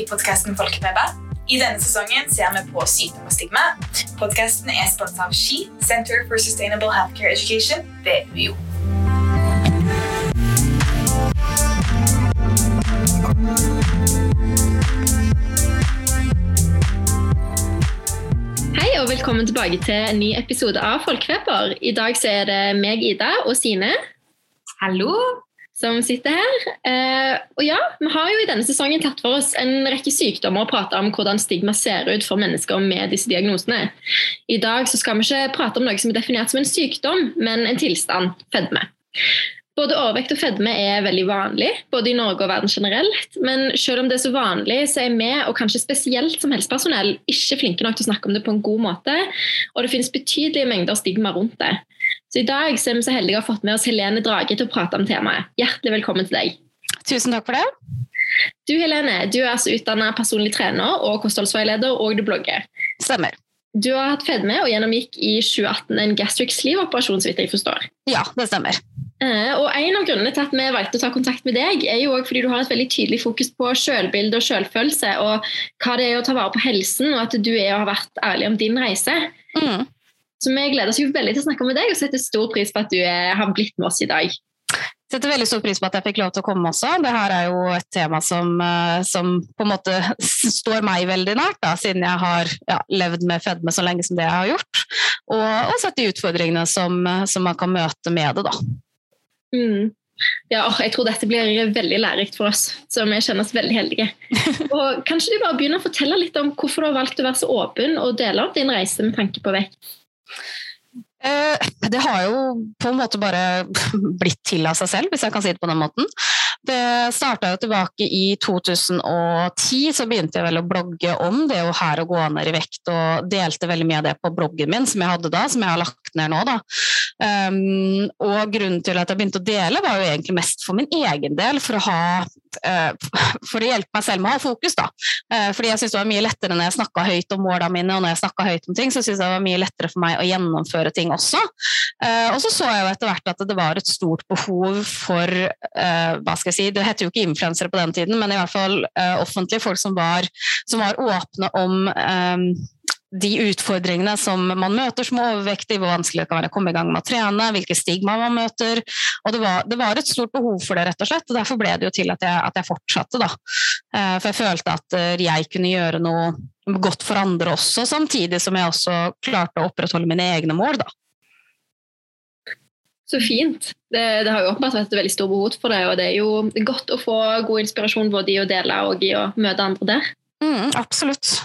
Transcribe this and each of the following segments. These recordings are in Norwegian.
i podkasten Folkepepper. I denne sesongen ser vi på sykdom og stigma. Podkasten er sponset av SHE, Center for Sustainable Healthcare Education ved UiO. Hei og velkommen tilbake til en ny episode av Folkefeber. I dag så er det meg, Ida, og Sine Hallo. Som sitter her. Eh, og ja, Vi har jo i denne sesongen tatt for oss en rekke sykdommer og prata om hvordan stigma ser ut for mennesker med disse diagnosene. I dag så skal vi ikke prate om noe som er definert som en sykdom, men en tilstand fedme. Både overvekt og fedme er veldig vanlig, både i Norge og verden generelt. Men selv om det er så vanlig, så er vi, og kanskje spesielt som helsepersonell, ikke flinke nok til å snakke om det på en god måte. Og det finnes betydelige mengder stigma rundt det. Så i dag så er vi så heldige å ha fått med oss Helene Drage til å prate om temaet. Hjertelig velkommen til deg. Tusen takk for det. Du Helene, du er altså utdannet personlig trener og kostholdsveileder, og du blogger. Stemmer. Du har hatt fedme og gjennomgikk i 2018 en gastric sleeve-operasjon, så vidt jeg forstår. Ja, det stemmer. Eh, Og En av grunnene til at vi valgte å ta kontakt med deg, er jo også fordi du har et veldig tydelig fokus på selvbilde og selvfølelse, og hva det er å ta vare på helsen, og at du er og har vært ærlig om din reise. Mm. Så vi gleder oss jo veldig til å snakke med deg, og setter stor pris på at du er, har blitt med oss i dag. Jeg Setter veldig stor pris på at jeg fikk lov til å komme også. Det her er jo et tema som, eh, som på en måte står meg veldig nært, da, siden jeg har ja, levd med fedme så lenge som det jeg har gjort. Og, og sett de utfordringene som, eh, som man kan møte med det. da. Mm. Ja, jeg tror dette blir veldig lærerikt for oss, så vi kjenner oss veldig heldige. Og Kanskje du bare begynner å fortelle litt om hvorfor du har valgt å være så åpen og dele av din reise med tanke på vekt? Eh, Det har jo på en måte bare blitt til av seg selv, hvis jeg kan si det på den måten. Det starta jo tilbake i 2010, så begynte jeg vel å blogge om det å her å gå ned i vekt, og delte veldig mye av det på bloggen min som jeg hadde da, som jeg har lagt ned nå. da. Um, og grunnen til at jeg begynte å dele, var jo egentlig mest for min egen del, for å ha for å hjelpe meg selv med å ha fokus. da. Eh, fordi jeg synes det var mye lettere når jeg snakka høyt om målene mine, og når jeg høyt om ting, så synes jeg det var mye lettere for meg å gjennomføre ting også. Eh, og så så jeg jo etter hvert at det var et stort behov for eh, hva skal jeg si, Det heter jo ikke influensere på den tiden, men i hvert fall eh, offentlige folk som var, som var åpne om eh, de utfordringene som man møter som overvektig, hvor vanskelig det kan være å komme i gang med å trene, hvilke stigma man møter. Og det var, det var et stort behov for det, rett og slett. og Derfor ble det jo til at jeg, at jeg fortsatte. da. Eh, For jeg følte at eh, jeg kunne gjøre noe godt for andre også, samtidig som jeg også klarte å opprettholde mine egne mål. da. Så fint. Det, det har jo åpenbart vært et veldig stort behov for det, og det er jo godt å få god inspirasjon både i å dele og i å møte andre der. Mm, absolutt.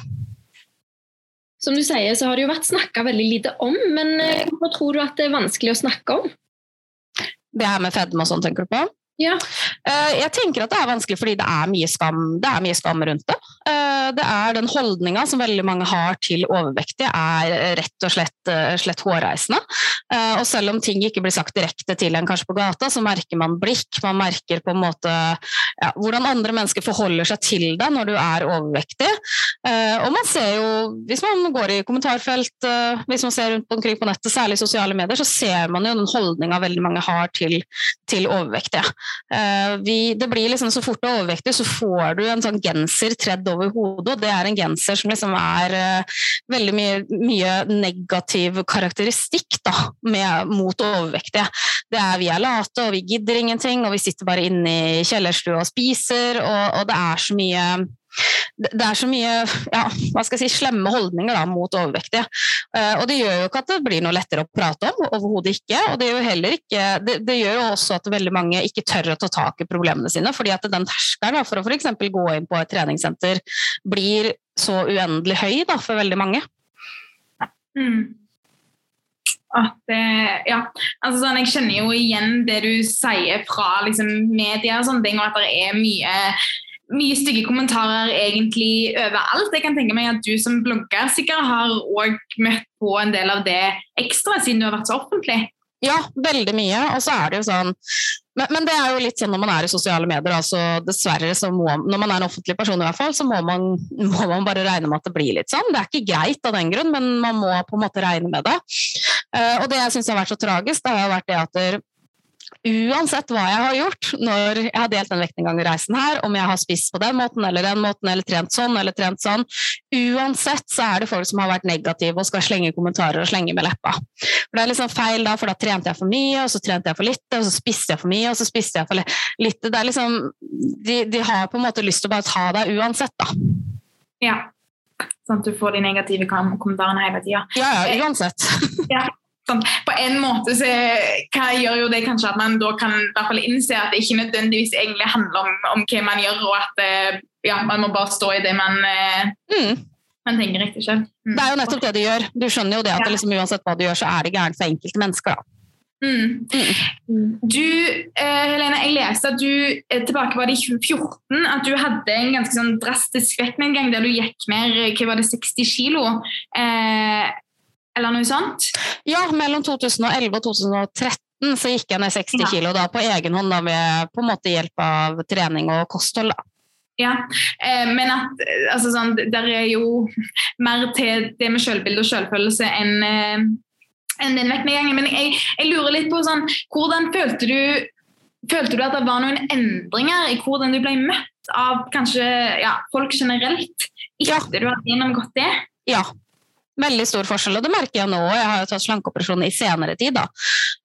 Som du sier, så har det jo vært snakka veldig lite om, men hva hvorfor tror du at det er vanskelig å snakke om? Det her med fedme og sånn, tenker du på? Ja. Eh, Jeg tenker at det er vanskelig fordi det er mye skam, det er mye skam rundt det. Eh, Det er den holdninga som veldig mange har til overvektige, er rett og slett, eh, slett hårreisende. Og selv om ting ikke blir sagt direkte til en kanskje på gata, så merker man blikk, man merker på en måte ja, hvordan andre mennesker forholder seg til deg når du er overvektig. Og man ser jo, hvis man går i kommentarfelt, hvis man ser rundt omkring på nettet, særlig sosiale medier, så ser man jo den holdninga veldig mange har til, til overvektige. Eh, vi, det blir liksom Så fort du er overvektig, så får du en sånn genser tredd over hodet, og det er en genser som liksom er eh, veldig mye, mye negativ karakteristikk da, med, mot overvektige. Det er vi er late, og vi gidder ingenting, og vi sitter bare inne i kjellerstua og spiser, og, og det er så mye det er så mye ja, hva skal jeg si, slemme holdninger da, mot overvektige. Eh, og det gjør jo ikke at det blir noe lettere å prate om, overhodet ikke. Og det gjør, heller ikke, det, det gjør jo også at veldig mange ikke tør å ta tak i problemene sine, fordi at den terskelen for å f.eks. gå inn på et treningssenter blir så uendelig høy da, for veldig mange. Mm. At, eh, ja, altså sånn, Jeg kjenner jo igjen det du sier fra liksom, media, og sånne ting, og at det er mye, mye stygge kommentarer egentlig overalt. Jeg kan tenke meg at du som blogger sikkert har òg møtt på en del av det ekstra, siden du har vært så offentlig. Ja, veldig mye. Og så er det jo sånn men, men det er jo litt sånn når man er i sosiale medier, altså dessverre så må Når man er en offentlig person, i hvert fall, så må man, må man bare regne med at det blir litt sånn. Det er ikke greit av den grunn, men man må på en måte regne med det. Uh, og det jeg syns har vært så tragisk, det har vært det at uansett hva jeg har gjort når jeg har delt den vekten en reisen her, om jeg har spist på den måten eller den måten, eller trent sånn eller trent sånn, uansett så er det folk som har vært negative og skal slenge kommentarer og slenge med leppa. For Det er liksom feil da, for da trente jeg for mye, og så trente jeg for lite, og så spiste jeg for mye, og så spiste jeg for lite. Det er liksom, de, de har på en måte lyst til å bare ta deg uansett, da. Ja. Sånn at du får de negative kommentarene hele tida. Ja, ja, uansett. ja. Sånn, på en måte så gjør jo det kanskje at man da kan i hvert fall innse at det ikke nødvendigvis egentlig handler om, om hva man gjør, og at eh, ja, man må bare stå i det man, eh, mm. man tenker riktig selv. Mm. Det er jo nettopp det du gjør. Du skjønner jo det at ja. liksom, uansett hva du gjør, så er det gærent for enkelte mennesker. da. Mm. Mm. Du, eh, Helene, jeg leste at du tilbake var det i 2014 at du hadde en ganske sånn drastisk vektnedgang der du gikk ned hva var det, 60 kilo. Eh, eller noe sånt? Ja, mellom 2011 og 2013 så gikk jeg ned 60 ja. kilo da, på egen hånd da, ved på en måte hjelp av trening og kosthold. da. Ja, eh, men at altså, sånn, der er jo mer til det med selvbilde og selvfølelse enn eh, enn den vektnedgangen. Men jeg, jeg, lurer litt på sånn, hvordan følte du, følte du at det var noen endringer i hvordan du ble møtt av kanskje ja, folk generelt etter ja. du hadde gjennomgått det? Ja, Veldig stor forskjell, og det merker jeg nå. Jeg har jo tatt slankeoperasjon i senere tid, da.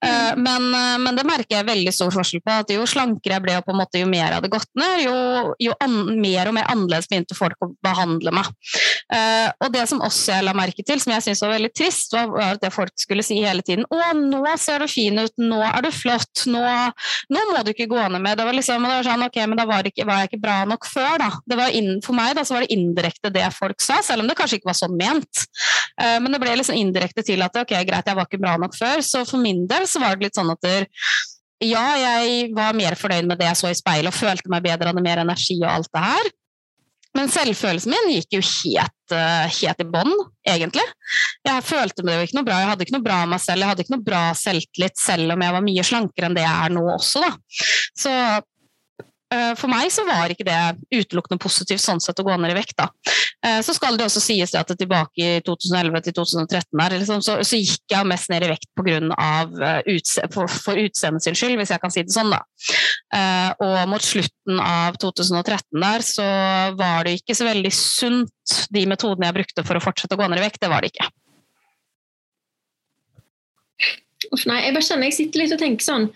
Eh, mm. Men, eh, men, det merker jeg veldig stor forskjell på. at Jo slankere jeg ble, og på en måte jo mer jeg hadde gått ned, jo, jo an, mer og mer annerledes begynte folk å behandle meg. Uh, og det som også jeg la merke til, som jeg syntes var veldig trist, var, at det folk skulle si hele tiden Å, nå ser du fin ut, nå er du flott, nå, nå må du ikke gå ned med Det var liksom, det var sånn, ok, men da var, ikke, var, jeg ikke bra nok før, da. Det var inn, for meg da, så var det indirekte det folk sa, selv om det kanskje ikke var sånn ment. Uh, men det ble liksom indirekte til at ok, greit, jeg var ikke bra nok før. Så for min del så var det litt sånn at der, ja, jeg var mer fornøyd med det jeg så i speilet og følte meg bedre, hadde mer energi og alt det her. Men selvfølelsen min gikk jo helt, uh, helt i bånn, egentlig. Jeg følte meg jo ikke noe bra, jeg hadde ikke noe bra meg selv, jeg hadde ikke noe bra selvtillit, selv om jeg var mye slankere enn det jeg er nå også, da. Så Eh, for meg så var ikke det utelukkende positivt sånn sett å gå ned i vekt. da. Eh, så skal det også sies at tilbake i 2011 til 2013 her, liksom, så, så, gikk jeg mest ned i vekt på grunn av, uh, utse for, for utseendet sin skyld, hvis jeg kan si det sånn. da. Og mot slutten av 2013 der så var det ikke så veldig sunt, de metodene jeg brukte for å fortsette å gå ned i vekt. Det var det ikke. Uff, nei, jeg bare kjenner jeg sitter litt og tenker sånn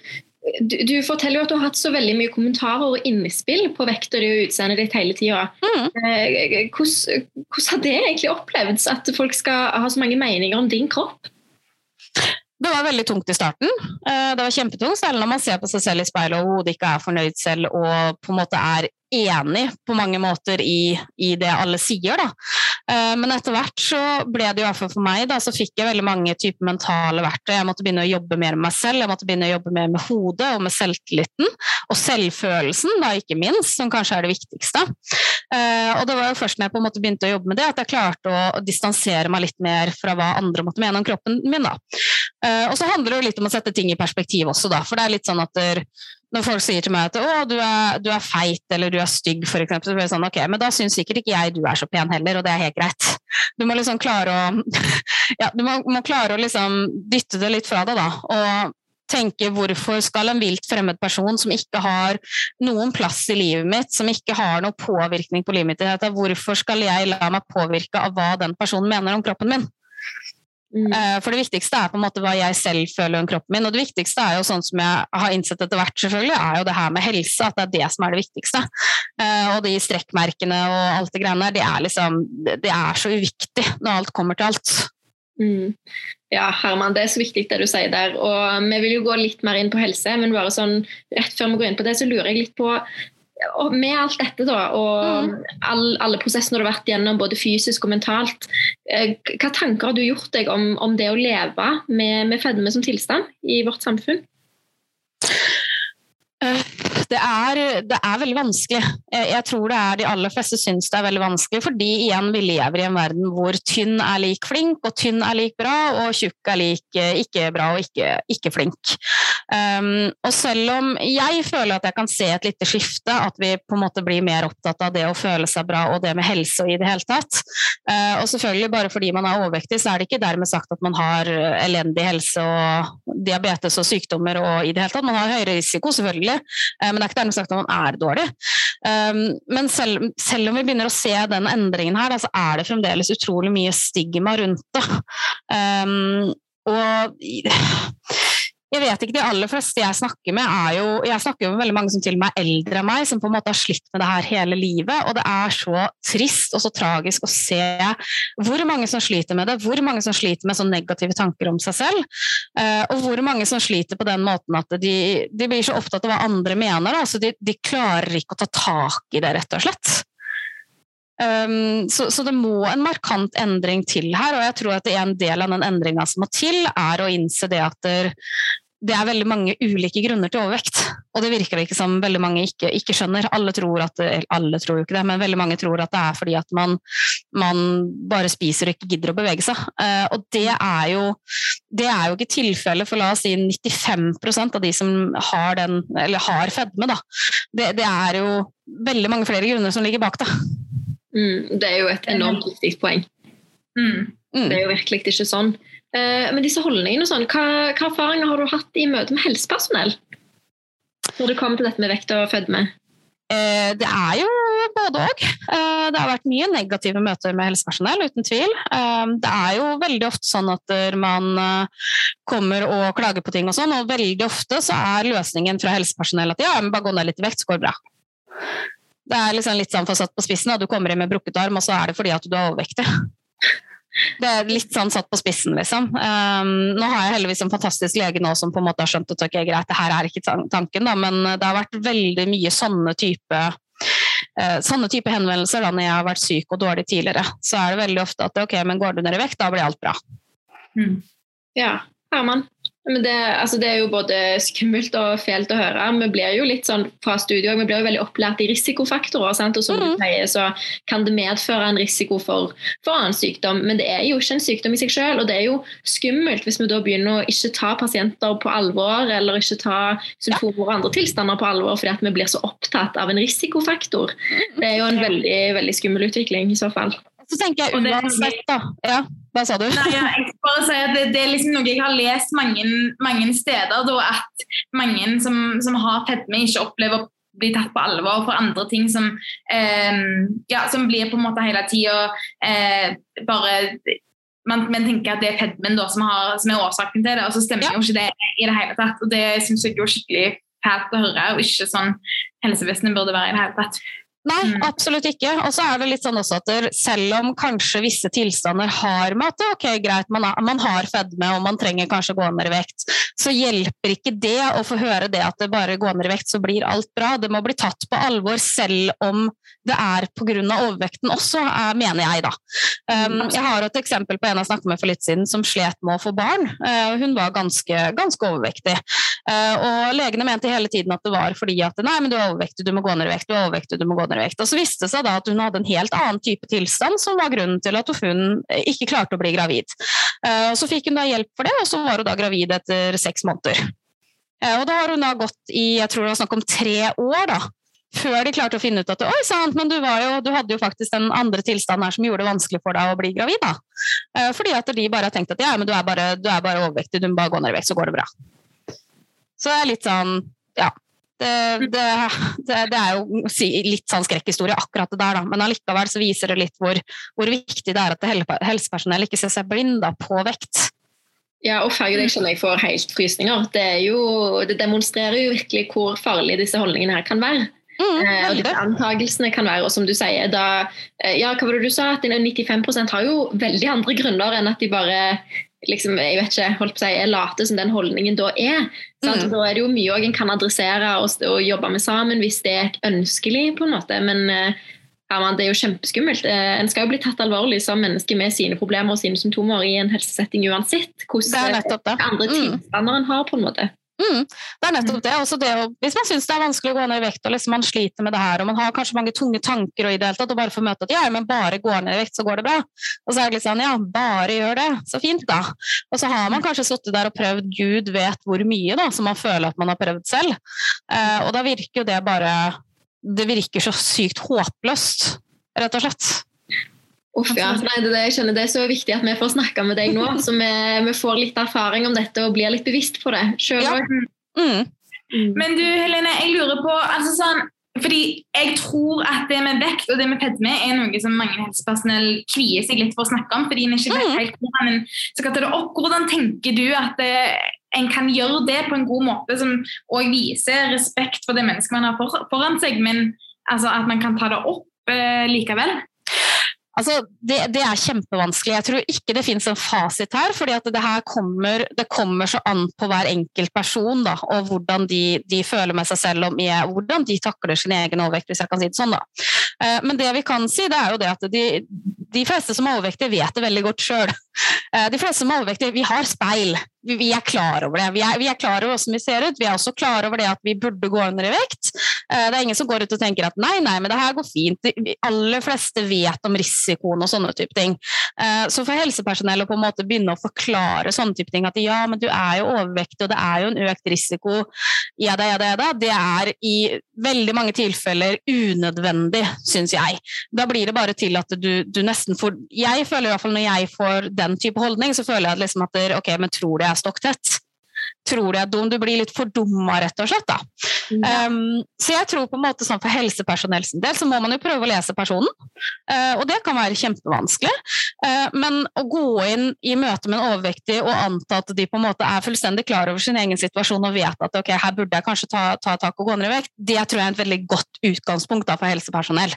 du, du, forteller jo at du har hatt så veldig mye kommentarer og innspill på vekta di og utseendet ditt hele tida. Mm. Eh, hvordan, hvordan har det egentlig opplevd at folk skal ha så mange meninger om din kropp? Det var veldig tungt i starten. Eh, det var kjempetungt, særlig når man ser på seg selv i speilet og hodet ikke er fornøyd selv og på en måte er enig på mange måter i, i det alle sier. Da. Eh, men etter hvert så ble det i hvert fall for meg, da, så fikk jeg veldig mange typer mentale verktøy. Jeg måtte begynne å jobbe mer med meg selv, jeg måtte begynne å jobbe mer med hodet og med selvtilliten. Og selvfølelsen, da ikke minst, som kanskje er det viktigste. Eh, og det var jo først når jeg på en måte begynte å jobbe med det, at jeg klarte å distansere meg litt mer fra hva andre måtte mene om kroppen min. da. Eh, og så handler det jo litt om å sette ting i perspektiv også, da. For det er litt sånn at når folk sier til meg at å, du er, du er feit eller du er stygg, for eksempel, så blir det sånn ok, men da syns sikkert ikke jeg du er så pen heller, og det er helt greit. Du må liksom klare å ja, du må, må klare å liksom dytte det litt fra deg, da. og tenke hvorfor skal en vilt fremmed person som ikke har noen plass i livet mitt, som ikke har noen påvirkning på livet mitt, hvorfor skal jeg la meg påvirke av hva den personen mener om kroppen min? Mm. Eh, for det viktigste er på en måte hva jeg selv føler om kroppen min. Og det viktigste er jo sånn som jeg har innsett etter hvert, selvfølgelig, er jo det her med helse. At det er det som er det viktigste. Eh, og de strekkmerkene og alt det greiene der, det er liksom Det er så uviktig når alt kommer til alt. Mm. Ja, Herman, det er så viktig det du sier der. Og vi vil jo gå litt mer inn på helse, men bare sånn rett før vi går inn på det, så lurer jeg litt på og med alt dette da, og mm. all, alle prosessene du har vært gjennom, både fysisk og mentalt, eh, hva tanker har du gjort deg om, om det å leve med, med fedme som tilstand i vårt samfunn? Eh, Det er, det er, veldig vanskelig. Jeg, tror det er de aller fleste syns det er veldig vanskelig, fordi igjen vi lever i en verden hvor tynn er lik flink, og tynn er lik bra, og tjukk er lik eh, ikke bra og ikke, ikke flink. Um, og selv om jeg føler at jeg kan se et lite skifte, at vi på en måte blir mer opptatt av det å føle seg bra og det med helse og i det hele tatt, uh, og selvfølgelig bare fordi man er overvektig, så er det ikke dermed sagt at man har elendig helse og diabetes og sykdommer og i det hele tatt. Man har høyere risiko, selvfølgelig. Uh, men det er ikke dermed sagt at man er dårlig. Um, men selv, selv, om vi begynner å se den endringen her, da, så er det fremdeles utrolig mye stigma rundt det. Um, og jeg vet ikke, De aller fleste jeg snakker med, er jo Jeg snakker jo med veldig mange som til og med er eldre enn meg, som på en måte har slitt med det her hele livet. Og det er så trist og så tragisk å se hvor mange som sliter med det. Hvor mange som sliter med sånne negative tanker om seg selv. Eh, og hvor mange som sliter på den måten at de, de blir så opptatt av hva andre mener. Altså de, de klarer ikke å ta tak i det, rett og slett. Um, så, så, det må en markant endring til her, og jeg tror at en del av den endringa som må til, er å innse det at der, det er veldig mange ulike grunner til overvekt. Og det virker det ikke som veldig mange ikke, ikke skjønner. Alle tror at alle tror jo ikke det, men veldig mange tror at det er fordi at man, man bare spiser og ikke gidder å bevege seg. Uh, og det er, jo, det er jo ikke tilfellet for la oss si 95% av de som har, den, har fedme. Da. Det, det, er jo veldig mange flere grunner som ligger bak det. Mm, det er jo et enormt viktig poeng. Mm. Mm. Det er jo virkelig ikke sånn. Eh, men disse holdningene og sånn, hva, hva, erfaringer har du hatt i møte med helsepersonell? Når det kommer til dette med vekt og fedme? Eh, det er jo både òg. Eh, det har vært mye negative møter med helsepersonell, uten tvil. Det er jo veldig ofte sånn at man kommer og klager på ting og sånn, og veldig ofte så er løsningen fra helsepersonell at ja, men bare gå ned litt i vekt, så går det bra. Det er liksom litt sånn for satt på spissen, og du kommer inn med brukket arm, og så er det fordi at du er overvektig. Det er litt sånn satt på spissen, liksom. Um, nå har jeg heldigvis en fantastisk lege nå som på en måte har skjønt at ok, greit, det her er ikke tanken, da, men det har vært veldig mye sånne type uh, sånne type henvendelser da når jeg har vært syk og dårlig tidligere. Så er det veldig ofte at ok, men går du ned i vekt, da blir alt bra. Mm. Ja, Herman? Men det, altså det, er jo både skummelt og fælt å høre. Vi blir jo litt sånn fra studio, vi blir jo veldig opplært i risikofaktorer. Sant? Og som mm. du sier, så kan det medføre en risiko for, for, annen sykdom. Men det er jo ikke en sykdom i seg selv. Og det er jo skummelt hvis vi da begynner å ikke ta pasienter på alvor, eller ikke ta symptomer og andre tilstander på alvor fordi at vi blir så opptatt av en risikofaktor. Mm. Det er jo en veldig, veldig skummel utvikling i så fall. Så tenker jeg uansett, da ja, Hva sa du? Nei, ja, jeg bare si at det, det, er liksom noe jeg har lest mange, mange steder, da, at mange som, som har fedme, ikke opplever å bli tatt på alvor for andre ting som, eh, ja, som blir på en måte hele tida eh, bare man, man, tenker at det er fedmen da, som, har, som, er årsaken til det, og så stemmer ja. jo ikke det i det hele tatt. og Det syns jeg er skikkelig fælt å høre, og ikke sånn helsevesenet burde være i det hele tatt. Nei, mm. absolutt ikke. Og så er det litt sånn også at selv om kanskje visse tilstander har med at ok, greit, man, er, man har fedme og man trenger kanskje gå ned i vekt, så hjelper ikke det å få høre det at det bare går ned i vekt, så blir alt bra. Det må bli tatt på alvor selv om det er pga. overvekten også, mener jeg, da. Um, jeg har et eksempel på en jeg snakket med for litt siden, som slet med å få barn. Uh, hun var ganske, ganske overvektig. Uh, og legene mente hele tiden at det var fordi at nei, men du er overvektig, du må gå ned i vekt, du er overvektig, du må gå ned i. Og så viste det seg da at hun hadde en helt annen type tilstand som var grunnen til at hun ikke klarte å bli gravid. Uh, så fikk hun da hjelp for det, og så var hun da gravid etter seks måneder. Og da har hun da gått i jeg tror det var snakk om tre år da, før de klarte å finne ut at oi sant, men du, jo, du, hadde jo faktisk den andre tilstanden her som gjorde det vanskelig for deg å bli gravid. da. Eh, fordi at de bare har tenkt at ja, men du er bare, du er bare overvektig, du må bare gå ned i vekt, så går det bra. Så det er litt sånn ja. Det, det, det, det er jo litt sånn skrekkhistorie, akkurat det der, da. Men allikevel så viser det litt hvor, hvor viktig det er at helsepersonell ikke ser seg blind på vekt. Ja, og farge det skjønner jeg får helt frysninger. Det, jo, det demonstrerer jo virkelig hvor farlige disse holdningene her kan være. Mm, eh, og disse antagelsene kan være, og som du sier da, eh, ja, hva var det du sa, at 95% har jo veldig andre grunner enn at de bare liksom, jeg vet ikke, holdt på å si, er late som den holdningen da er. Mm. Da er det jo mye en kan adressere og, og, jobbe med sammen hvis det er ønskelig. på en måte, men eh, ja, man, det er jo kjempeskummelt. En skal jo bli tatt alvorlig som menneske med sine problemer og sine symptomer i en helsesetting uansett hvordan andre mm. tilstander en har. på en måte. Mm, det er nettopp det. Også det å, hvis man syns det er vanskelig å gå ned i vekt, og liksom man sliter med det her, og man har kanskje mange tunge tanker, og i det hele tatt, og bare får møte at ja, men bare går ned i vekt, så går det bra. Og så er det litt sånn ja, bare gjør det. Så fint, da. Og så har man kanskje sittet der og prøvd gud vet hvor mye, da, som man føler at man har prøvd selv. Eh, og da virker jo det bare Det virker så sykt håpløst, rett og slett. Uff, ja. Nei, det, jeg skjønner det er så viktig at vi får snakke med deg nå, så vi, vi får litt erfaring om dette og blir litt bevisst på det sjøl Ja. òg. Mm. Men du Helene, jeg lurer på altså sånn, fordi Jeg tror at det med vekt og det med fedme er noe som mange helsepersonell kvier seg litt for å snakke om. fordi en ikke vet Mm. helt hvordan en skal ta det opp. Hvordan tenker du at eh, en kan gjøre det på en god måte som òg viser respekt for det mennesket man har for, foran seg, men altså, at man kan ta det opp eh, likevel? Altså, det, det er kjempevanskelig. Jeg tror ikke det finnes en fasit her. fordi det her kommer, det kommer så an på hver enkelt person da, og hvordan de, de føler med seg selv om jeg, hvordan de takler sin egen overvekt. hvis jeg kan si det sånn da. Eh, Men det vi kan si, det er jo det at de, de fleste som er overvektige, vet det veldig godt sjøl. De fleste som er overvektige, vi har speil. Vi, er klar over det. Vi er, vi er klar over hvordan vi ser ut. Vi er også klar over det at vi burde gå under i vekt. Eh, Det er ingen som går ut og tenker at nei, nei, men det her går fint. De aller fleste vet om risikoen og sånne type ting. Eh, Så for helsepersonell å på en måte begynne å forklare sånne type ting, at ja, men du er jo overvektig, og det er jo en økt risiko, ja da, ja da, ja da, det er i veldig mange tilfeller unødvendig, syns jeg. Da blir det bare til at du, du nesten får Jeg føler i hvert fall når jeg får den type holdning, så føler jeg liksom at ok, men tror du jeg er stokktett? Tror du er dum? Du blir litt fordumma, rett og slett. da. Um, så jeg tror på en måte sånn for helsepersonell sin del så må man jo prøve å lese personen, uh, og det kan være kjempevanskelig. Uh, men å gå inn i møte med en overvektig og anta at de på en måte er fullstendig klar over sin egen situasjon og vet at ok, her burde jeg kanskje ta, ta tak og gå ned i vekt, det tror jeg er et veldig godt utgangspunkt da, for helsepersonell.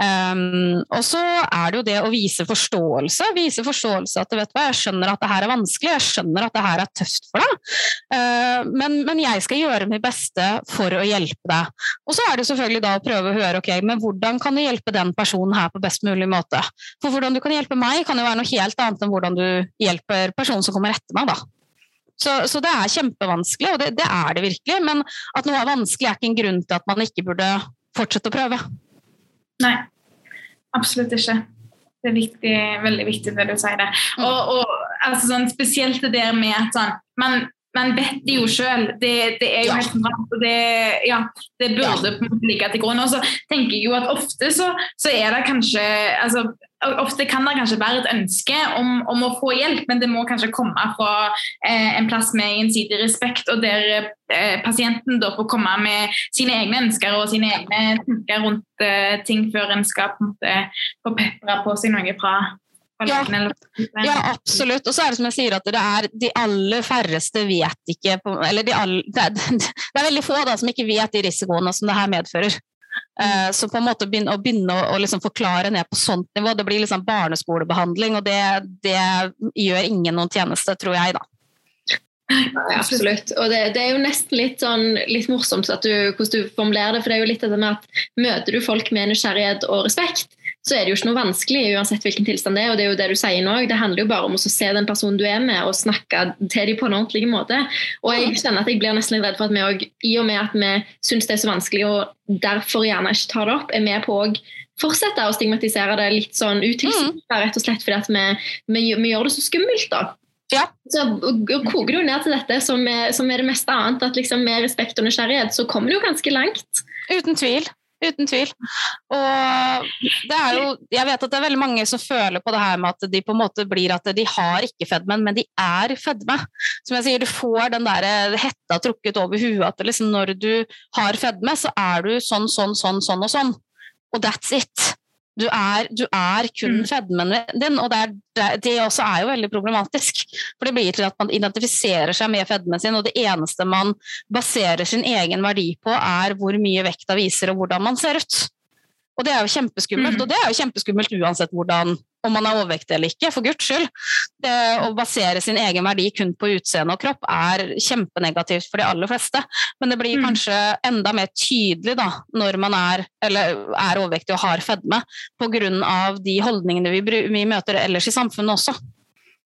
Um, og så er det jo det å vise forståelse. Vise forståelse at vet hva, jeg skjønner at det her er vanskelig, jeg skjønner at det her er tøft for deg, uh, men, men jeg skal gjøre mitt beste for å hjelpe deg. Og så er det selvfølgelig da å prøve å høre ok, men hvordan kan du hjelpe den personen her på best mulig måte. For hvordan du kan hjelpe meg, kan jo være noe helt annet enn hvordan du hjelper personen som kommer etter meg. da. Så, så det er kjempevanskelig, og det, det er det virkelig. Men at noe er vanskelig, er ikke en grunn til at man ikke burde fortsette å prøve. Nei, absolutt ikke. Det er viktig, veldig viktig det du sier det. Og, og altså, sånn, spesielt det der med at sånn, man, man vet det jo sjøl. Det, det er jo Ja. helt rart. og Det, ja, det burde måte ligge til grunn. Og så tenker jeg jo at ofte så, så er det kanskje altså, Ofte kan det kanskje være et ønske om, om å få hjelp, men det må kanskje komme fra eh, en plass med gjensidig respekt, og der eh, pasienten da får komme med sine egne ønsker og sine egne tanker rundt eh, ting før en skal på en måte få pepra på seg noe fra, Ja. Ja, absolutt. Og så er det som jeg sier, at det er de aller færreste vet ikke Eller de all, det, er, det er veldig få da, som ikke vet de risikoene som det her medfører. Eh, så på en måte begynne, å begynne å, å liksom forklare ned på sånt nivå, det blir liksom barneskolebehandling, og det, det gjør ingen noen tjeneste, tror jeg, da. Ja, absolutt. Og det, det er jo nesten litt, sånn, litt morsomt du, hvordan du formulerer det. For det er jo litt det med at møter du folk med nysgjerrighet og respekt, så er det jo ikke noe vanskelig uansett hvilken tilstand det er. Og det er jo det du sier nå. Det handler jo bare om å se den personen du er med, og snakke til dem på en ordentlig måte. Og jeg kjenner at jeg blir nesten litt redd for at vi òg, i og med at vi syns det er så vanskelig og derfor gjerne ikke tar det opp, er med på å fortsette å stigmatisere det litt sånn utilsiktet, rett og slett fordi at vi, vi, vi gjør det så skummelt, da. Ja. Så koker jo ned til dette som er, som er det meste annet, at liksom med respekt og nysgjerrighet så kommer du jo ganske langt. Uten tvil. Uten tvil. Og det er jo Jeg vet at det er veldig mange som føler på det her med at de på en måte blir at de har ikke fedmen, men de er fedme. Som jeg sier, du får den der hetta trukket over huet at liksom når du har fedme, så er du sånn, sånn, sånn, sånn og sånn. Og that's it. Du er, du er kun Mm. fedmen din, og det, er, det, også er jo veldig problematisk. For det blir til at man identifiserer seg med fedmen sin, og det eneste man baserer sin egen verdi på, er hvor mye vekta viser, og hvordan man ser ut. Og det er jo kjempeskummelt, Mm. og det er jo kjempeskummelt uansett hvordan, om man er overvektig eller ikke, for guds skyld. Det å basere sin egen verdi kun på utseende og kropp er kjempenegativt for de aller fleste. Men det blir Mm. kanskje enda mer tydelig da, når man er, eller er overvektig og har fedme, pga. de holdningene vi, vi møter ellers i samfunnet også.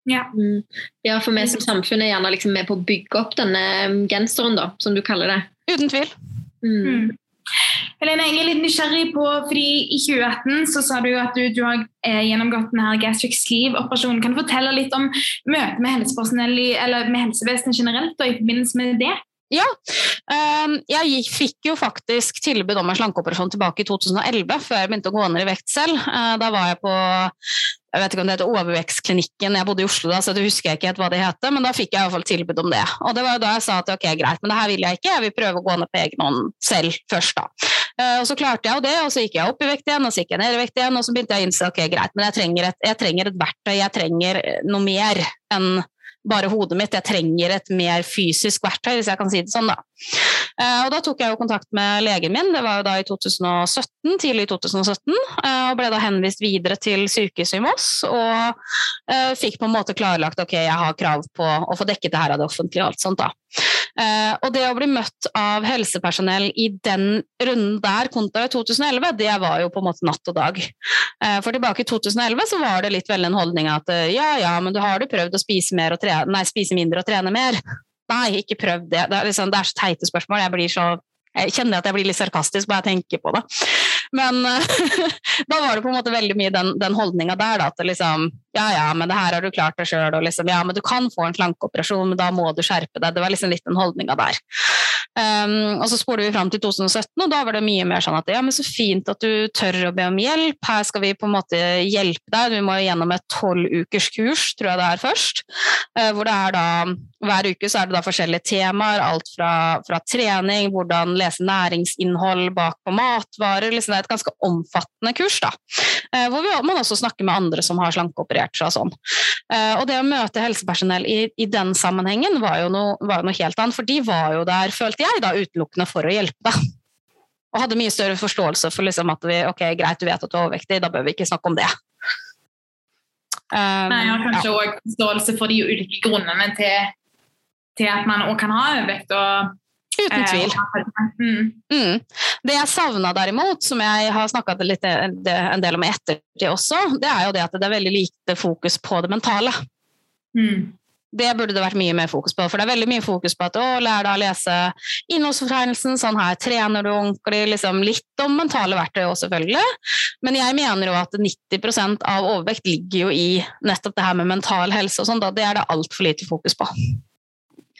Ja. Mm. ja, for vi som samfunn er gjerne liksom med på å bygge opp denne genseren, da, som du kaller det. Uten tvil. Mm. Helene, jeg er litt nysgjerrig på, fordi I 2018 så sa du at du, du har eh, gjennomgått denne gastric sleeve-operasjonen. Kan du fortelle litt om møtet med med helsevesenet generelt og i forbindelse med det? Ja. Um, jeg fikk jo faktisk tilbud om en slankeoperasjon tilbake i 2011, før jeg begynte å gå ned i vekt selv. Uh, da var jeg på jeg vet ikke om det heter Overvekstklinikken, jeg bodde i Oslo da, så det husker jeg ikke helt hva det heter, men da fikk jeg i hvert fall tilbud om det. Og det var jo da jeg sa at ok, greit, men det her vil jeg ikke, jeg vil prøve å gå ned på egen hånd selv først, da. Uh, og så klarte jeg jo det, og så gikk jeg opp i vekt igjen, og så gikk jeg ned i vekt igjen, og så begynte jeg å innse ok, greit, men jeg trenger et, jeg trenger et verktøy, jeg trenger noe mer enn bare hodet mitt. Jeg trenger et mer fysisk verktøy, hvis jeg kan si det sånn. Da. Og da tok jeg jo kontakt med legen min, det var jo da i 2017, tidlig i 2017, og ble da henvist videre til sykehuset i Moss. Og fikk på en måte klarlagt ok, jeg har krav på å få dekket det her av det offentlige. og alt sånt da. Og det å bli møtt av helsepersonell i den runden der kontra i 2011, det var jo på en måte natt og dag. For tilbake i 2011 så var det litt vel en holdning at ja ja, men du har du prøvd å spise, og trene, nei, spise mindre og trene mer? Nei, ikke prøv det. Det er, liksom, det er så teite spørsmål. Jeg blir så jeg kjenner at jeg blir litt sarkastisk bare jeg tenker på det. Men da var det på en måte veldig mye den, den holdninga der, da, at liksom Ja, ja, men det her har du klart deg sjøl, og liksom Ja, men du kan få en slankeoperasjon, men da må du skjerpe deg. Det var liksom litt den holdninga der. Um, og så spoler vi fram til 2017, og da var det mye mer sånn at ja, men så fint at du tør å be om hjelp. Her skal vi på en måte hjelpe deg. Vi må gjennom et tolv ukers kurs, tror jeg det er først. Uh, hvor det er da hver uke så er det da forskjellige temaer. Alt fra, fra trening, hvordan lese næringsinnhold bak på matvarer. Liksom det er et ganske omfattende kurs, da. Uh, hvor vi, man også snakker med andre som har slankeoperert seg og sånn. Uh, og det å møte helsepersonell i, i den sammenhengen var jo, noe, var jo noe helt annet, for de var jo der, følte jeg, da utelukkende for å hjelpe da. Og hadde mye større forståelse for liksom at vi, ok, greit, du vet at du er overvektig, da bør vi ikke snakke om det. Um, Nei, har kanskje òg ja. forståelse for de ulike grunnene til, til at man òg kan ha overvekt. og Uten tvil. Mm. Mm. Det jeg savna derimot, som jeg har snakka en del om i ettertid også, det er jo det at det er veldig lite fokus på det mentale. Mm. Det burde det vært mye mer fokus på, for det er veldig mye fokus på at å, lær deg å lese innholdsfortegnelsen, sånn her trener du ordentlig, liksom litt om mentale verktøy òg, selvfølgelig. Men jeg mener jo at 90% av overvekt ligger jo i nettopp det her med mental helse og sånn, da det er det altfor lite fokus på.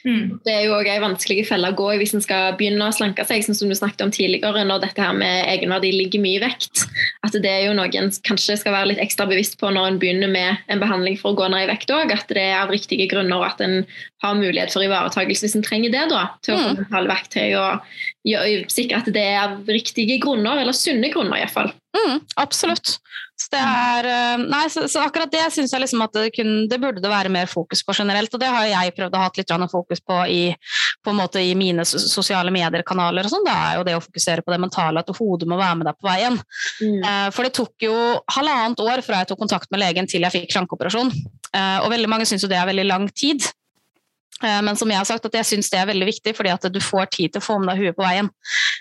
Mm. Det er jo òg ei vanskelig felle å gå i hvis en skal begynne å slanke seg, sånn som du snakket om tidligere, når dette her med egenverdi ligger mye i vekt. At det er jo noe en kanskje skal være litt ekstra bevisst på når en begynner med en behandling for å gå ned i vekt òg. At det er av riktige grunner, og at en har mulighet for ivaretakelse hvis en trenger det. da, Til å få mentale verktøy og sikre at det er av riktige grunner, eller sunne grunner iallfall. Mm, absolutt. Så, det er, nei, så, så akkurat det syns jeg liksom at det, kunne, det, burde det være mer fokus på generelt. Og det har jeg prøvd å ha litt fokus på i, på i mine sosiale medier-kanaler. og sånn, Det er jo det å fokusere på det mentale, at hodet må være med deg på veien. Mm. Eh, for det tok jo halvannet år fra jeg tok kontakt med legen til jeg fikk slankeoperasjon. Eh, og veldig mange syns jo det er veldig lang tid. Eh, men som jeg har sagt, at jeg syns det er veldig viktig, fordi at du får tid til å få med deg huet på veien.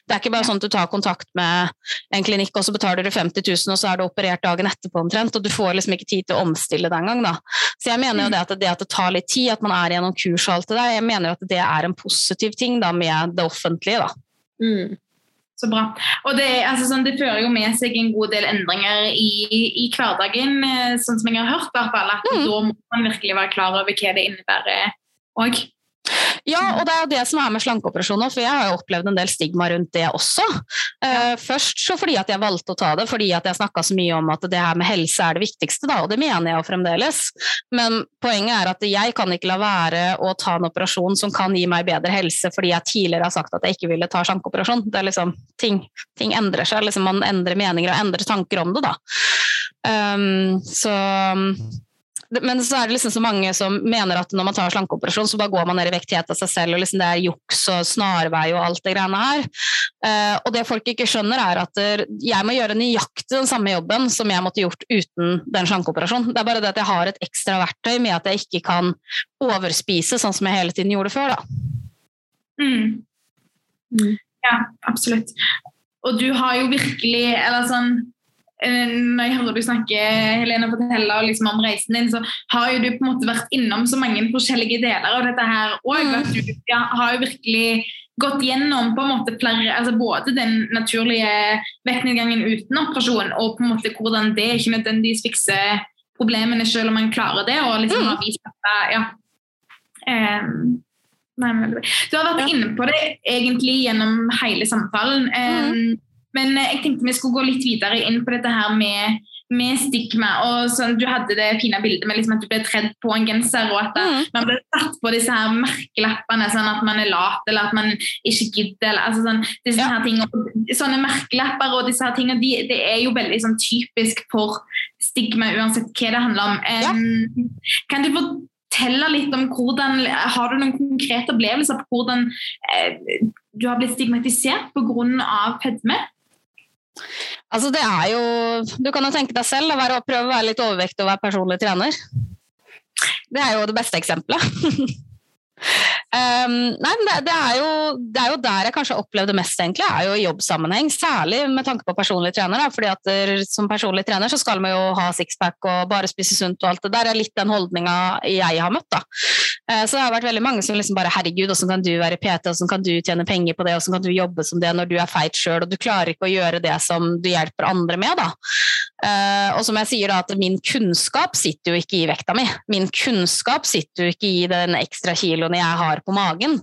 Det er ikke bare sånn at du tar kontakt med en klinikk, og så betaler du 50 000, og så er du operert dagen etterpå omtrent, og du får liksom ikke tid til å omstille det engang. Da. Så jeg mener jo det at det at det tar litt tid, at man er gjennom kurs og alt det der, jeg mener jo at det er en positiv ting da, med det offentlige. da. Mm. Så bra. Og det, altså, sånn, det, fører jo med seg en god del endringer i, i hverdagen, eh, sånn som jeg har hørt. hvert fall, at Mm. Da må man virkelig være klar over hva det innebærer òg. Ja, og det er jo det som er med slankeoperasjoner, for jeg har jo opplevd en del stigma rundt det også. Uh, først så fordi at jeg valgte å ta det, fordi at jeg snakka så mye om at det her med helse er det viktigste, da, og det mener jeg jo fremdeles. Men poenget er at jeg kan ikke la være å ta en operasjon som kan gi meg bedre helse, fordi jeg tidligere har sagt at jeg ikke ville ta slankeoperasjon. Det er liksom, ting, ting endrer seg, liksom man endrer meninger og endrer tanker om det, da. Um, så men så er det liksom så mange som mener at når man tar slankeoperasjon, så bare går man ned i vekt helt av seg selv, og liksom det er juks og snarvei og alt det greiene her. Uh, og det folk ikke skjønner, er at jeg må gjøre nøyaktig den samme jobben som jeg måtte gjort uten den slankeoperasjonen. Det er bare det at jeg har et ekstra verktøy med at jeg ikke kan overspise sånn som jeg hele tiden gjorde før. da. Mm. Mm. Ja, absolutt. Og du har jo virkelig Eller sånn eh, når jeg hører du snakke Helene, fortelle liksom om reisen din, så har jo du på en måte vært innom så mange forskjellige deler av dette her òg. Mm. Du har jo virkelig gått gjennom på en måte flere, altså både den naturlige vektnedgangen uten operasjon, og på en måte hvordan det ikke nødvendigvis fikser problemene selv om man klarer det. og liksom Mm. har vist at ja, um, nei, du har vært inne på det egentlig gjennom hele samtalen. Ehm, Men eh, jeg tenkte vi skulle gå litt videre inn på dette her med, med stigma. og sånn, Du hadde det fine bildet med liksom at du ble tredd på en genser, og at Mm. man ble satt på disse her merkelappene, sånn at man er lat eller at man ikke gidder. eller altså sånn, disse Ja. her tingene. Sånne merkelapper og disse her tingene, de, det er jo veldig sånn, typisk for stigma, uansett hva det handler om. Em, Kan du fortelle litt om hvordan Har du noen konkrete opplevelser på hvordan eh, du har blitt stigmatisert pga. fedme? Altså det er jo, Du kan jo tenke deg selv å være, prøve å være litt overvektig og være personlig trener. Det er jo det beste eksempelet. Um, nei, det, det, er jo, det er jo der jeg kanskje har opplevd det mest, egentlig, er jo i jobbsammenheng. Særlig med tanke på personlig trener. Da, fordi at der, Som personlig trener så skal man jo ha sixpack og bare spise sunt og alt det der. er litt den holdninga jeg har møtt. da. Uh, så det har vært veldig mange som liksom bare Herregud, åssen kan du være PT, åssen kan du tjene penger på det, åssen kan du jobbe som det når du er feit sjøl og du klarer ikke å gjøre det som du hjelper andre med, da. Uh, og som jeg sier da, at min kunnskap sitter jo ikke i vekta mi. Min kunnskap sitter jo ikke i den ekstra kiloen jeg har på magen.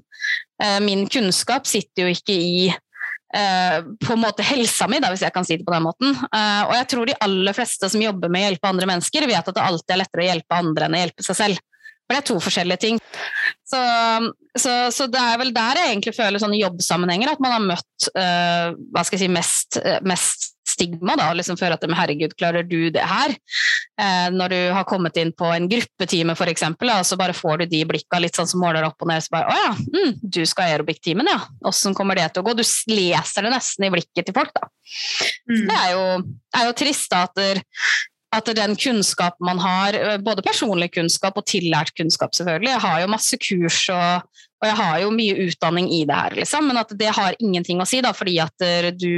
Uh, min kunnskap sitter jo ikke i uh, på en måte helsa mi, da, hvis jeg kan si det på den måten. og jeg tror de aller fleste som jobber med å hjelpe andre mennesker, vet at det alltid er lettere å hjelpe andre enn å hjelpe seg selv. For det er to forskjellige ting. Så, så, så, det er vel der jeg egentlig føler sånne jobbsammenhenger at man har møtt uh, hva skal jeg si, mest, mest stigma. da, liksom føler at herregud, klarer du det her? Eh, når du har kommet inn på en gruppetime f.eks., og så bare får du de blikka litt sånn som måler opp og ned, så bare å ja, mm, du skal aerobic-timen, ja. Åssen kommer det til å gå? Du leser det nesten i blikket til folk, da. Mm. Det er jo, er jo trist da, at der, at den kunnskapen man har, både personlig kunnskap og tillært kunnskap, selvfølgelig Jeg har jo masse kurs og, og jeg har jo mye utdanning i det her, liksom, men at det har ingenting å si, da, fordi at du,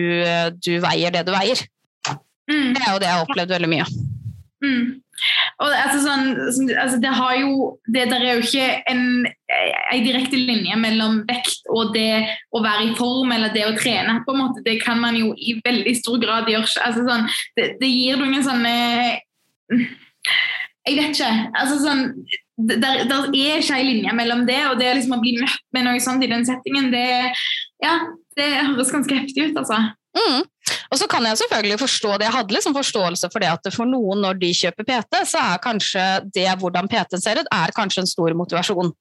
du veier det du veier. Mm. Det er jo det jeg har opplevd veldig mye. Mm. Og altså, sånn, altså, det, har jo, det der er jo ikke en, en, direkte linje mellom vekt og det å være i form eller det å trene. på en måte, Det kan man jo i veldig stor grad gjøre. Altså, sånn, det, det, gir noen sånne Jeg vet ikke. altså sånn, der, der er ikke ei linje mellom det og det liksom å bli møtt med noe sånt i den settingen. Det, ja, det høres ganske heftig ut, altså. Mm. Og så kan jeg selvfølgelig forstå det. Jeg hadde liksom forståelse for det at for noen når de kjøper PT, så er kanskje det hvordan PT-en ser ut, er kanskje en stor motivasjon.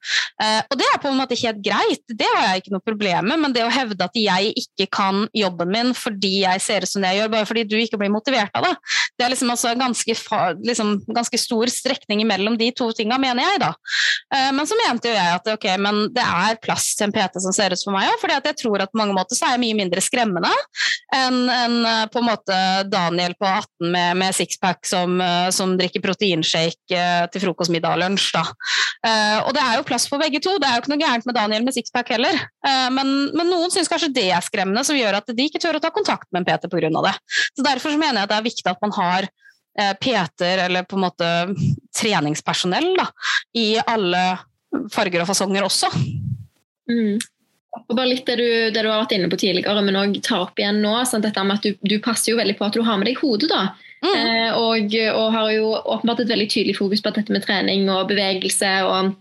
Eh, og det er på en måte helt greit, det har jeg ikke noe problem med, men det å hevde at jeg ikke kan jobben min fordi jeg ser ut som det jeg gjør, bare fordi du ikke blir motivert av det, det er liksom altså ganske, liksom, ganske stor strekning mellom de to tinga, mener jeg, da. Eh, men så mente jo jeg at ok, men det er plass til en PT som ser ut som meg òg, fordi jeg tror at på mange måter så er jeg mye mindre skremmende enn en, på en måte Daniel på 18 med, med sixpack som, som, drikker proteinshake til frokost, middag og lunsj. Da. Og det er jo plass for begge to. Det er jo ikke noe gærent med Daniel med sixpack heller. Men, men, noen syns kanskje det er skremmende, som gjør at de ikke tør å ta kontakt med en PT pga. det. Så Derfor så mener jeg at det er viktig at man har peter, eller på en måte treningspersonell da, i alle farger og fasonger også. Mm. Og bare litt det du, det du, har vært inne på tidligere, men òg ta opp igjen nå. Sant? Dette med at du, du, passer jo veldig på at du har med deg hodet. da. Mm. Eh, og, og, har jo åpenbart et veldig tydelig fokus på at dette med trening og bevegelse og,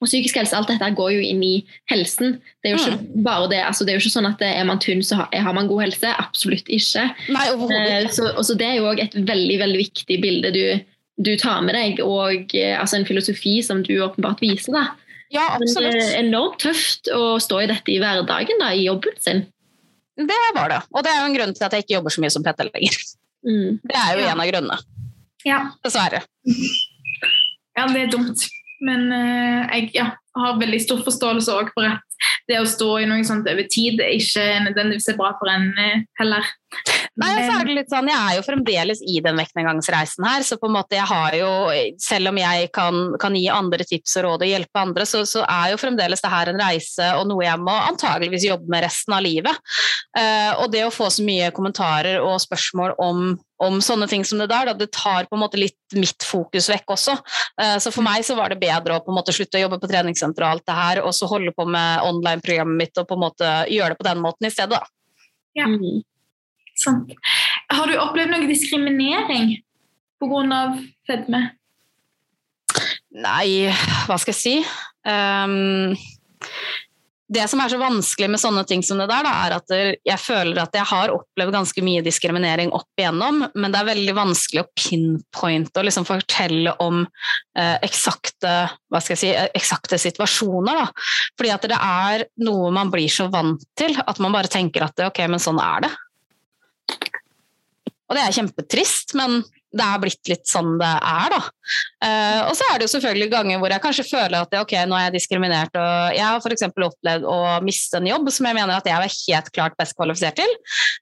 og psykisk helse, alt dette går jo inn i helsen. Det er jo ikke mm. bare det, altså det er jo ikke sånn at er man tynn, så har, har man god helse. Absolutt ikke. Nei, eh, så, så, det er jo òg et veldig veldig viktig bilde du, du tar med deg, og eh, altså en filosofi som du åpenbart viser. da. Ja, absolutt. Men det er enormt tøft å stå i dette i hverdagen, da, i jobben sin. Det var det. Og det er jo en grunn til at jeg ikke jobber så mye som PT lenger. Mm. Det er jo ja. en av grunnene. Ja. Dessverre. Ja, det er dumt. Men uh, jeg ja, har veldig stor forståelse for at det å stå i noe sånt over tid er ikke nødvendigvis er bra for en uh, heller. Nei, så er det litt sånn, Jeg er jo fremdeles i den vektnedgangsreisen her, så på en måte jeg har jo, selv om jeg kan, kan gi andre tips og råd og hjelpe andre, så, så, er jo fremdeles det her en reise og noe jeg må antageligvis jobbe med resten av livet. Uh, og det å få så mye kommentarer og spørsmål om, om sånne ting som det der, da, det tar på en måte litt mitt fokus vekk også. Uh, så for meg så var det bedre å på en måte slutte å jobbe på treningssenter og alt det her, og så holde på med online-programmet mitt og på en måte gjøre det på den måten i stedet. da. Ja. Mm. Sant. Har du opplevd noe diskriminering pga. fedme? Nei, hva skal jeg si? Um, det som er så vanskelig med sånne ting som det der, da, er at jeg føler at jeg har opplevd ganske mye diskriminering opp igjennom, men det er veldig vanskelig å pinpointe og liksom fortelle om eh, eksakte, si, eksakte situasjoner. Da. Fordi at det er noe man blir så vant til at man bare tenker at ok, men sånn er det. Og det er kjempetrist, men det er blitt litt sånn det er, da. Uh, og så er det jo selvfølgelig ganger hvor jeg kanskje føler at ok, nå er jeg diskriminert. og Jeg har f.eks. opplevd å miste en jobb som jeg mener at jeg er helt klart best kvalifisert til.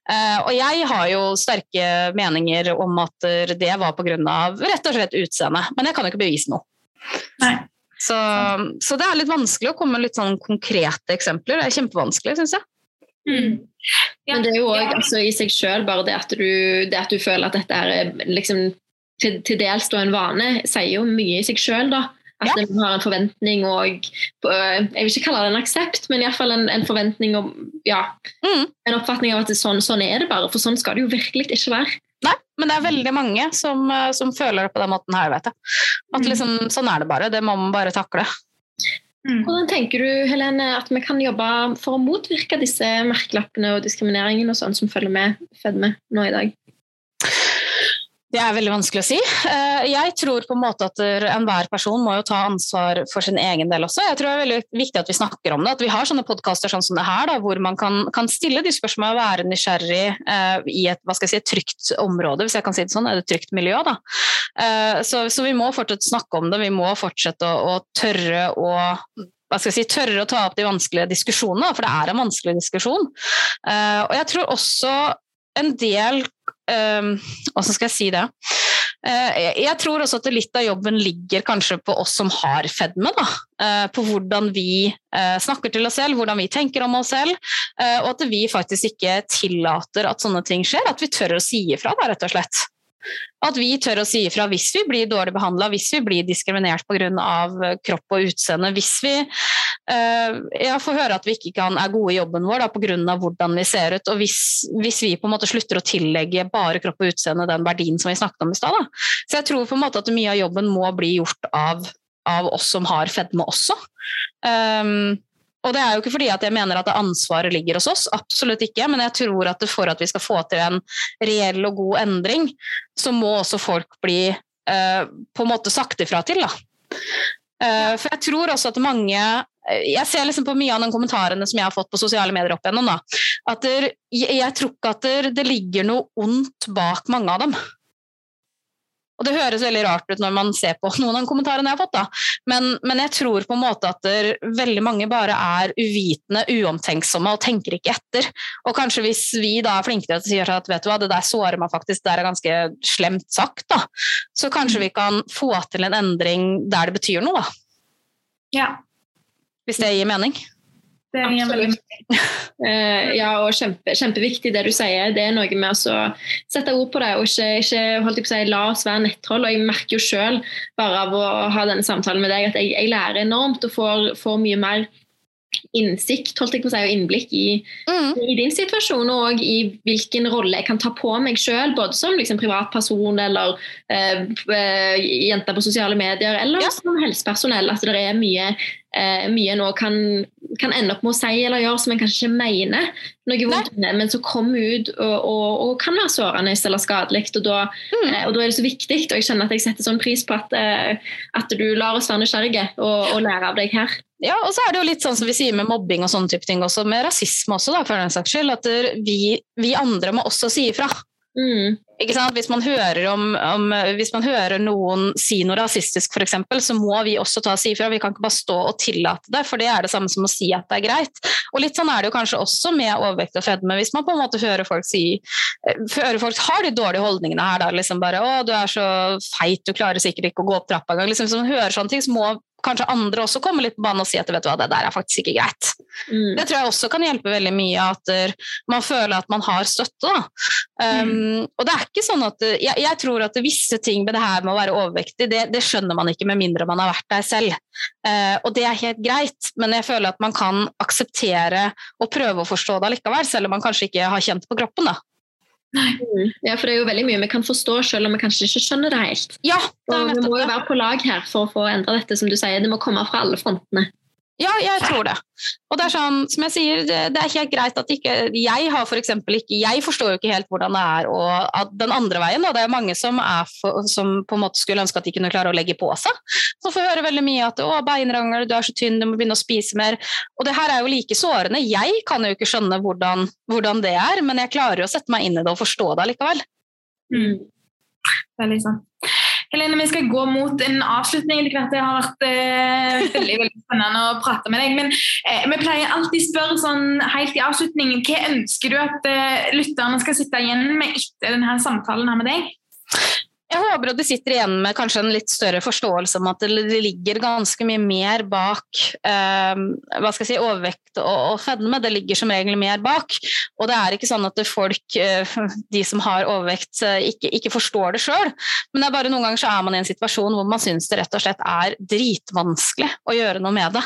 Uh, og jeg har jo sterke meninger om at det var pga. rett og slett utseende, men jeg kan jo ikke bevise noe. Så, så, det er litt vanskelig å komme med litt sånn konkrete eksempler. Det er kjempevanskelig, syns jeg. Mm. Ja. Men det er jo òg altså, i seg sjøl bare det at, du, det at, du, føler at dette er liksom, til, til dels en vane, sier jo mye i seg sjøl, da. At ja. man har en forventning og Jeg vil ikke kalle det en aksept, men iallfall en, en forventning og ja, mm. En oppfatning av at sånn, sånn, er det bare, for sånn skal det jo virkelig ikke være. Nei, men det er veldig mange som, eh, som føler det på den måten her, vet jeg. At mm. liksom, sånn er det bare. Det må man bare takle. Mm. Hvordan tenker du Helene, at vi kan jobbe for å motvirke disse merkelappene og diskrimineringen og sånn som følger med fedme nå i dag? Det er veldig vanskelig å si. Eh, jeg tror på en måte at enhver person må jo ta ansvar for sin egen del også. Jeg tror det er veldig viktig at vi snakker om det. At vi har sånne podkaster sånn som det her, da, hvor man kan, kan stille de spørsmålene og være nysgjerrig uh, i et, hva skal jeg si, trygt område, hvis jeg kan si det sånn. Et trygt miljø. Da. Uh, så, så, vi må fortsatt snakke om det. Vi må fortsette å, å tørre å hva skal jeg si, tørre å ta opp de vanskelige diskusjonene, for det er en vanskelig diskusjon. Uh, og jeg tror også en del Ehm, skal jeg si det? Eh, jeg tror også at litt av jobben ligger kanskje på oss som har fedme. Da. Eh, på hvordan vi eh, snakker til oss selv, hvordan vi tenker om oss selv. Og at vi faktisk ikke tillater at sånne ting skjer. At vi tør å si ifra, da, rett og slett. At vi tør å si ifra hvis vi blir dårlig behandla, hvis vi blir diskriminert pga. Eh, kropp og utseende, hvis vi uh, ja, får høre at vi ikke kan, er gode i jobben vår pga. hvordan vi ser ut, og hvis, hvis, vi på en måte slutter å tillegge bare kropp og utseende den verdien som vi snakket om i stad. Så jeg tror på en måte at mye av jobben må bli gjort av, av oss som har fedme også. Um, og det er jo ikke fordi at jeg mener at ansvaret ligger hos oss, absolutt ikke, men jeg tror at for at vi skal få til en reell og god endring, så må også folk bli uh, på en måte sagt ifra til. Da. Uh, for jeg tror også at mange jeg ser liksom på mye av de kommentarene som jeg har fått på sosiale medier opp igjennom, da, at der, jeg, jeg, tror ikke at der, det ligger noe ondt bak mange av dem. Og det høres veldig rart ut når man ser på noen av kommentarene jeg har fått, da. Men, men jeg tror på en måte at veldig mange bare er uvitende, uomtenksomme og tenker ikke etter. Og kanskje hvis vi da er flinke til å si at vet du hva, det der sårer meg faktisk, det er ganske slemt sagt, da. Så kanskje mm. vi kan få til en endring der det betyr noe, da. Ja. Hvis det gir mening. Det er veldig uh, Ja, og kjempe, kjempeviktig det du sier. Det er noe med å sette ord på det og ikke, ikke holdt jeg på å si, la oss være nettroll. Og jeg merker jo sjøl bare av å ha denne samtalen med deg at jeg, jeg lærer enormt og får, får mye mer innsikt holdt jeg på å si, og innblikk i, mm. i din situasjon og i hvilken rolle jeg kan ta på meg sjøl, både som liksom, privatperson eller uh, uh, jente på sosiale medier, eller ja. som helsepersonell. At det er mye, uh, mye nå kan, kan, ende opp med å si eller gjøre som en kanskje ikke mener noe vondt, men som kommer ut og, og, og, kan være sårende eller skadelig. Og mm. eh, og da er det så viktig, og jeg kjenner at jeg setter sånn pris på at, at du lar oss være nysgjerrige og, og lære av deg her. Ja, og så er det jo litt sånn som vi sier med mobbing og sånne type ting også, med rasisme også, da, for den saks skyld. At vi, vi andre må også si ifra. Mm. Hvis man, om, om, hvis, man hører noen si noe rasistisk, f.eks., så må vi også ta og si ifra. Vi kan ikke bare stå og tillate det, for det er det samme som å si at det er greit. Og litt sånn er det jo kanskje også med overvekt og fedme. Hvis man på en måte hører folk si hører folk har de dårlige holdningene her, da, liksom bare 'Å, du er så feit, du klarer sikkert ikke å gå opp trappa engang'. Liksom, hvis man hører sånne ting, så må kanskje andre også komme litt på banen og si at vet du hva, det der er faktisk ikke greit. Mm. Det tror jeg også kan hjelpe veldig mye, at man føler at man har støtte. Um, mm. Og det er ikke sånn at jeg, jeg, tror at visse ting med det her med å være overvektig, det, det skjønner man ikke med mindre man har vært der selv. Uh, og det er helt greit, men jeg føler at man kan akseptere og prøve å forstå det likevel, selv om man kanskje ikke har kjent på kroppen. da. Nei. Ja, for det er jo veldig mye vi kan forstå selv om vi kanskje ikke skjønner det helt. Ja, det og vi må jo være på lag her for å få endra dette, som du sier. Det må komme fra alle frontene. Ja, jeg tror det. Og det er sånn, som jeg sier, det, er helt greit at ikke Jeg har for ikke Jeg forstår jo ikke helt hvordan det er og den andre veien. Da. Det er mange som, er for, som på en måte skulle ønske at de kunne klare å legge på seg. Så får høre veldig mye at 'å, beinrangel, du er så tynn, du må begynne å spise mer'. Og det her er jo like sårende. Jeg kan jo ikke skjønne hvordan, hvordan det er, men jeg klarer jo å sette meg inn i det og forstå det likevel. Mm. Veldig sant. Helene, vi skal gå mot en avslutning etter hvert. Det har vært eh, veldig, veldig spennende å prate med deg. Men eh, vi pleier alltid å spørre sånn helt i avslutningen hva ønsker du at eh, lytterne skal sitte igjen med etter denne samtalen her med deg? Jeg håper at de sitter igjen med kanskje en litt større forståelse om at det ligger ganske mye mer bak eh, hva skal jeg si, overvekt og, og, fedme. Det ligger som regel mer bak. Og det er ikke sånn at folk, eh, de som har overvekt, eh, ikke, ikke forstår det sjøl. Men det er bare noen ganger så er man i en situasjon hvor man syns det rett og slett er dritvanskelig å gjøre noe med det.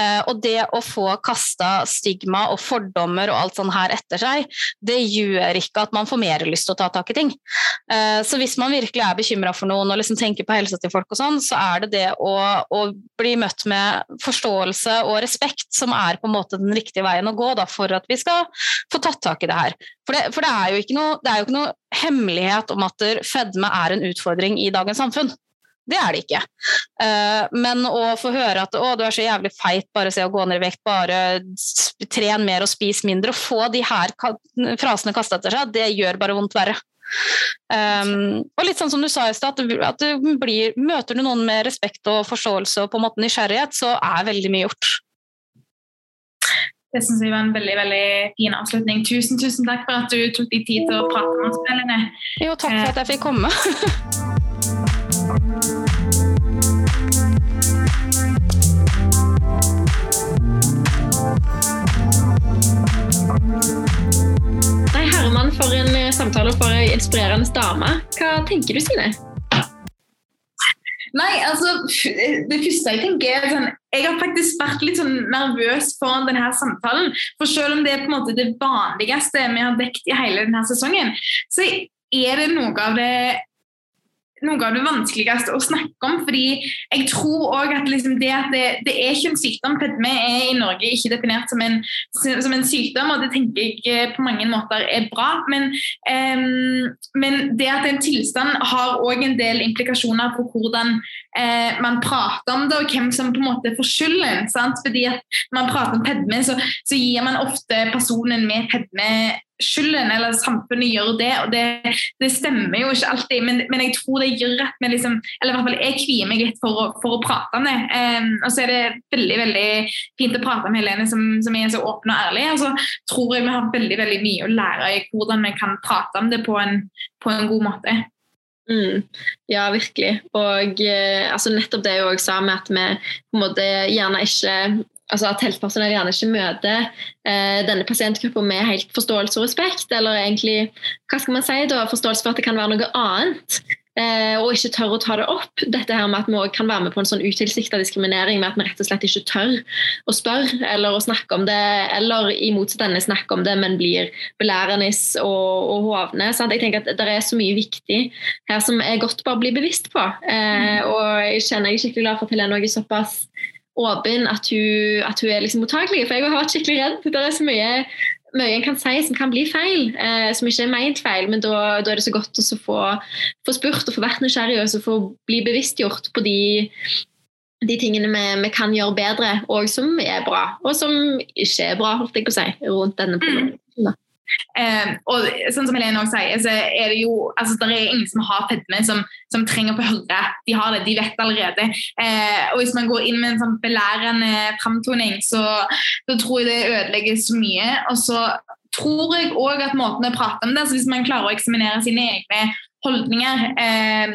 Eh, og det å få kasta stigma og fordommer og alt sånn her etter seg, det gjør ikke at man får mer lyst til å ta tak i ting. Eh, så hvis man virkelig er bekymra for noen og liksom tenker på helsa til folk, og sånn, så er det det å, å, bli møtt med forståelse og respekt som er på en måte den riktige veien å gå da, for at vi skal få tatt tak i det her. For det, for det, er, jo noe, det er jo ikke noe hemmelighet om at fedme er en utfordring i dagens samfunn. Det er det ikke. Uh, men å få høre at å, du er så jævlig feit, bare se å gå ned i vekt, bare tren mer og spis mindre, og få de her frasene kasta etter seg, det gjør bare vondt verre. Um, og litt sånn som du sa i stad, at, du blir, møter du noen med respekt og forståelse og på en måte nysgjerrighet, så er veldig mye gjort. Det syns jeg var en veldig veldig fin avslutning. Tusen tusen takk for at du tok deg tid til å prate med oss. Jo, takk for at jeg fikk komme. for en eh, samtale for en inspirerende dame. Hva tenker du, Sine? Nei, altså, Det første jeg tenker er sånn, Jeg har faktisk vært litt sånn nervøs foran denne samtalen. For selv om det er på en måte det vanligste vi har dekt i hele denne sesongen, så er det noe av det noe av det vanskeligste å snakke om. fordi jeg tror også at liksom det at det, det, er ikke en sykdom. Fedme er i Norge ikke definert som en, som en, sykdom, og det tenker jeg eh, på mange måter er bra. Men, um, men det at en tilstand har òg en del implikasjoner på hvordan eh, man prater om det, og hvem som på en måte får skylden. Sant? Fordi at Når man prater om pedme, så, så gir man ofte personen med pedme skylden, eller samfunnet gjør det. og Det, det stemmer jo ikke alltid, men, men, jeg tror det gjør at vi liksom Eller i hvert fall jeg kvier meg litt for å, for å prate om det. Um, og så er det veldig veldig fint å prate med Helene, som, som er så åpen og ærlig. Og så tror jeg vi har veldig veldig mye å lære i hvordan vi kan prate om det på en, på en god måte. Mm, ja, virkelig. Og eh, altså, nettopp det jeg òg sa med at vi på en måte gjerne ikke altså at helsepersonell gjerne ikke møter eh, denne pasientgruppa med helt forståelse og respekt, eller egentlig hva skal man si da, forståelse for at det kan være noe annet. Eh, og ikke tør å ta det opp. Dette her med at vi også kan være med på en sånn utilsikta diskriminering med at vi rett og slett ikke tør å spørre eller å snakke om det, eller i motsetning snakke om det, men blir belærende og, og hovne. Sant? Jeg tenker at Det er så mye viktig her som er godt bare å bli bevisst på. Eh, mm. og jeg kjenner jeg er skikkelig glad for at Helene er såpass åpen at hun, at hun er liksom mottakelig. For jeg har vært skikkelig redd. Det er så mye, mye en kan si som kan bli feil, eh, som ikke er ment feil. Men da, da er det så godt å få, få, spurt og få vært nysgjerrig og få bli bevisstgjort på de, de tingene vi, vi, kan gjøre bedre, og som er bra, og som ikke er bra, holdt jeg på å si, rundt denne mm. Eh, og sånn som Helene også sier, så er det jo altså, det er ingen som har fedme som, som trenger å høre. De har det, de vet allerede. Eh, og hvis man går inn med en sånn belærende framtoning, så, så tror jeg det ødelegger så mye. Og så tror jeg òg at måten å prate om det altså Hvis man klarer å eksaminere sine egne holdninger eh,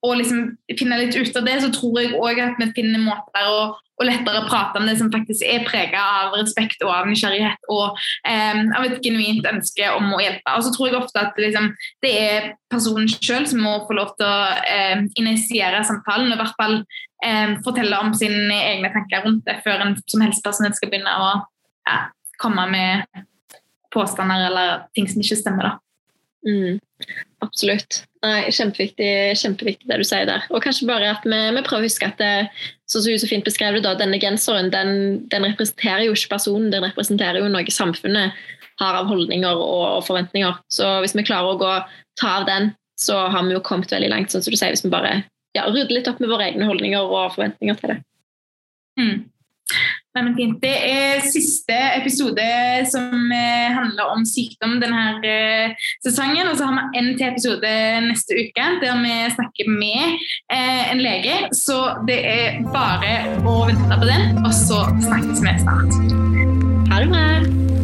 og liksom finne litt ut av det, så tror jeg òg at vi finner måter å, å lettere prate om det som faktisk er preget av respekt og av nysgjerrighet og eh, av et genuint ønske om å hjelpe. Og så tror jeg ofte at liksom, det er personen sjøl som må få lov til å eh, initiere samtalen, og i hvert fall eh, fortelle om sine egne tanker rundt det før en som helsepersonell skal begynne å ja, komme med påstander eller ting som ikke stemmer. da. Mm, absolutt. Nei, kjempeviktig, kjempeviktig det du sier der. Og kanskje bare at vi, vi prøver å huske at det, sånn som du så fint beskrev det da, denne genseren den, den, representerer jo ikke personen, den representerer jo noe samfunnet har av holdninger og, forventninger. Så hvis vi klarer å gå, ta av den, så har vi jo kommet veldig langt. sånn som du sier, Hvis vi bare ja, rydder litt opp med våre egne holdninger og forventninger til det. Mm. Nei, men fint. Det er siste episode som eh, handler om sykdom denne eh, sesongen. Og så har vi en til episode neste uke der vi snakker med eh, en lege. Så det er bare å vente på den, og så snakkes vi snart. Ha det bra.